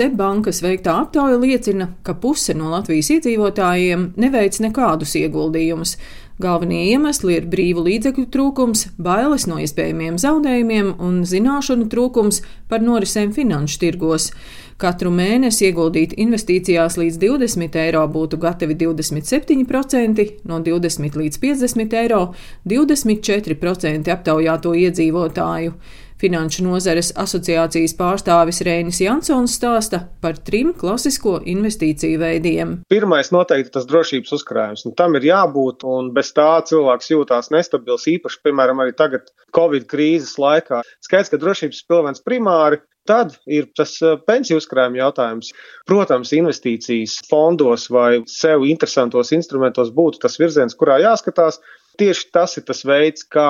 Seibankas veiktā aptauja liecina, ka puse no Latvijas iedzīvotājiem neveic nekādus ieguldījumus. Galvenie iemesli ir brīvu līdzekļu trūkums, bailes no iespējamiem zaudējumiem un zināšanu trūkums par norisēm finanšu tirgos. Katru mēnesi ieguldīt investīcijās līdz 20 eiro būtu gatavi 27%, no 20 līdz 50 eiro 24% aptaujāto iedzīvotāju. Finanšu nozares asociācijas pārstāvis Rēnis Jansons stāsta par trim klasisko investīciju veidiem. Pirmais noteikti tas drošības uzkrājums. Nu, tam ir jābūt, un bez tā cilvēks jūtās nestabils, īpaši, piemēram, arī tagad Covid krīzes laikā. Skaidrs, ka drošības pilvens primāri Tad ir tas eh, pensiju uzkrājuma jautājums. Protams, investīcijas fondos vai sev interesantos instrumentos būtu tas virziens, kurā jāskatās. Tieši tas ir tas veids, kā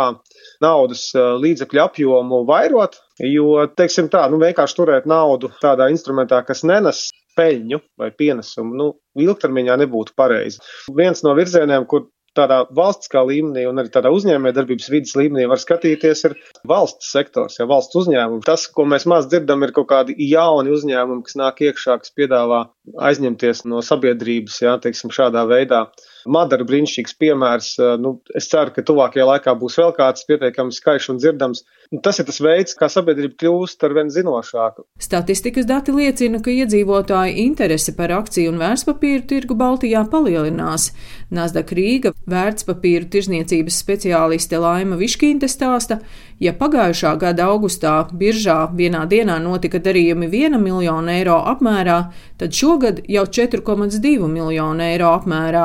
naudas līdzekļu apjomu vairot, jo, teiksim tā, nu vienkārši turēt naudu tādā instrumentā, kas nenes peļņu vai pienesumu, nu, ilgtermiņā nebūtu pareizi. Viens no virzieniem, kur tādā valstiskā līmenī un arī tādā uzņēmējdarbības vidas līmenī var skatīties, ir valsts sektors, ja valsts uzņēmumi. Tas, ko mēs maz dzirdam, ir kaut kādi jauni uzņēmumi, kas nāk iekšā, kas piedāvā aizņemties no sabiedrības, ja teiksim, šādā veidā. Madara brīnišķīgs piemērs. Nu, es ceru, ka tuvākajā laikā būs vēl kāds pietiekami skaļš un dzirdams. Nu, tas ir tas veids, kā sabiedrība kļūst ar vien zinošāku. Statistikas dati liecina, ka iedzīvotāju interese par akciju un vērtspapīru tirgu Baltijā palielinās. Nasdaq Rīga vērtspapīru tirzniecības speciāliste Laima Viškīnte stāsta, ja pagājušā gada augustā biržā vienā dienā notika darījumi 1 miljonu eiro apmērā, tad šogad jau 4,2 miljonu eiro apmērā.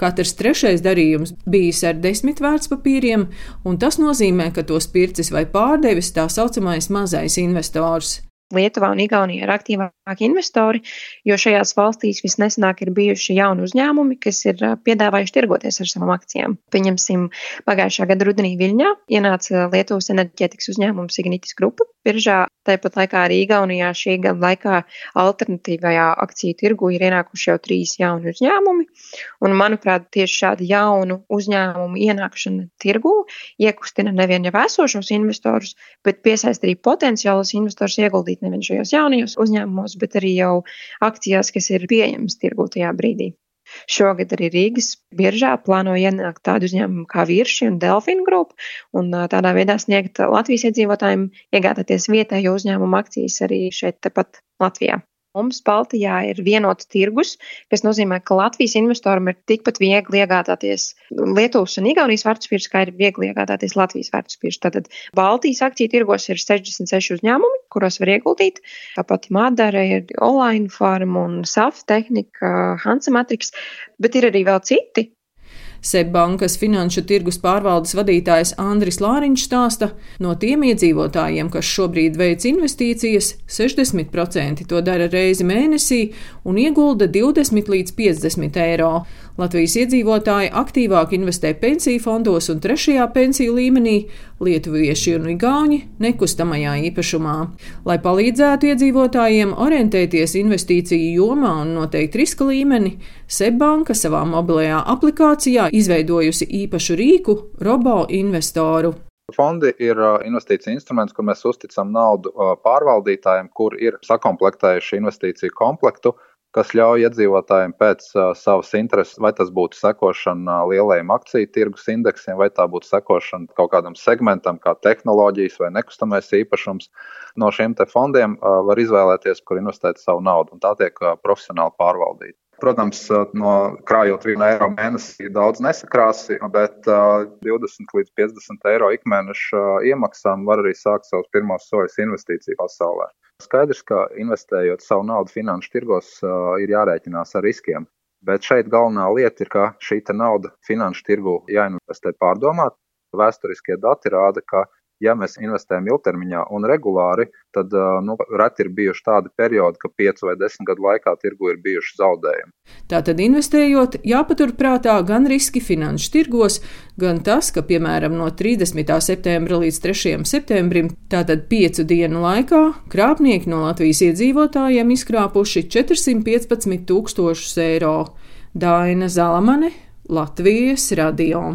Katrs trešais darījums bijis ar desmit vērtspapīriem, un tas nozīmē, ka tos pircis vai pārdevis tā saucamais mazais investors. Lietuvā un Igaunijā ir aktīvāki investori, jo šajās valstīs visnesenāk ir bijuši jauni uzņēmumi, kas ir piedāvājuši tirgoties ar savām akcijām. Pieņemsim, pagājušā gada rudenī Viļņā ienāca Lietuvas enerģētikas uzņēmums Ignitis Grupa biržā. Tāpat laikā arī Igaunijā šī gada laikā alternatīvajā akciju tirgu ir ienākuši jau trīs jauni uzņēmumi. Un, manuprāt, tieši šāda jaunu uzņēmumu ienākšana tirgu iekustina nevien jau esošos investorus, bet piesaista arī potenciālus investorus ieguldīt nevien šajos jaunajos uzņēmumos, bet arī jau akcijās, kas ir pieejamas tirgu tajā brīdī. Šogad arī Rīgas biržā plāno ienākt tādu uzņēmumu kā Virši un Delfina grupa, un tādā veidā sniegt Latvijas iedzīvotājiem iegādāties vietējo uzņēmumu akcijas arī šeit tepat Latvijā. Mums Baltijā ir vienots tirgus, kas nozīmē, ka Latvijas investoram ir tikpat viegli iegādāties Lietuvas un Igaunijas vērtspapīrus, kā ir viegli iegādāties Latvijas vērtspapīrus. Tātad Baltijas akciju tirgos ir 66 uzņēmumi, kuros var ieguldīt. Tāpat Madara ir Online Farm un SAF tehnika, Hansa Matrix, bet ir arī vēl citi Seibankas finanšu tirgus pārvaldes vadītājs Andris Lāriņš stāsta, no tiem iedzīvotājiem, kas šobrīd veic investīcijas, 60% to dara reizi mēnesī un iegulda 20 līdz 50 eiro. Latvijas iedzīvotāji aktīvāk investē pensiju fondos un trešajā pensiju līmenī, lietuvieši un igauņi nekustamajā īpašumā. Lai palīdzētu iedzīvotājiem orientēties investīciju jomā un noteikt riska līmeni, Seibanka savā mobilajā aplikācijā izveidojusi īpašu rīku robo investoru. Fondi ir investīcija instruments, kur mēs uzticam naudu pārvaldītājiem, kur ir sakomplektējuši investīciju komplektu, kas ļauj iedzīvotājiem pēc uh, savas intereses, vai tas būtu sekošana lielajiem akciju tirgus indeksiem, vai tā būtu sekošana kaut kādam segmentam, kā tehnoloģijas vai nekustamais īpašums. No šiem fondiem uh, var izvēlēties, kur investēt savu naudu, un tā tiek uh, profesionāli pārvaldīta. Protams, no krājot vienu eiro mēnesī daudz nesakrāsi, bet 20 līdz 50 eiro ikmēneša iemaksām var arī sākt savus pirmos soļus investīciju pasaulē. Skaidrs, ka investējot savu naudu finanšu tirgos, ir jārēķinās ar riskiem. Bet šeit galvenā lieta ir, ka šī nauda finanšu tirgu jāinvestē pārdomāt. Vēsturiskie dati rāda, ka ja mēs investējam ilgtermiņā un regulāri, tad nu, reti ir bijuši tādi periodi, ka 5 vai 10 gadu laikā tirgu ir bijuši zaudējumi. Tātad, investējot, jāpaturprātā gan riski finanšu tirgos, gan tas, ka, piemēram, no 30. septembra līdz 3. septembrim, tātad 5 dienu laikā, krāpnieki no Latvijas iedzīvotājiem izkrāpuši 415 tūkstošus eiro. Daina Zalamane, Latvijas radio.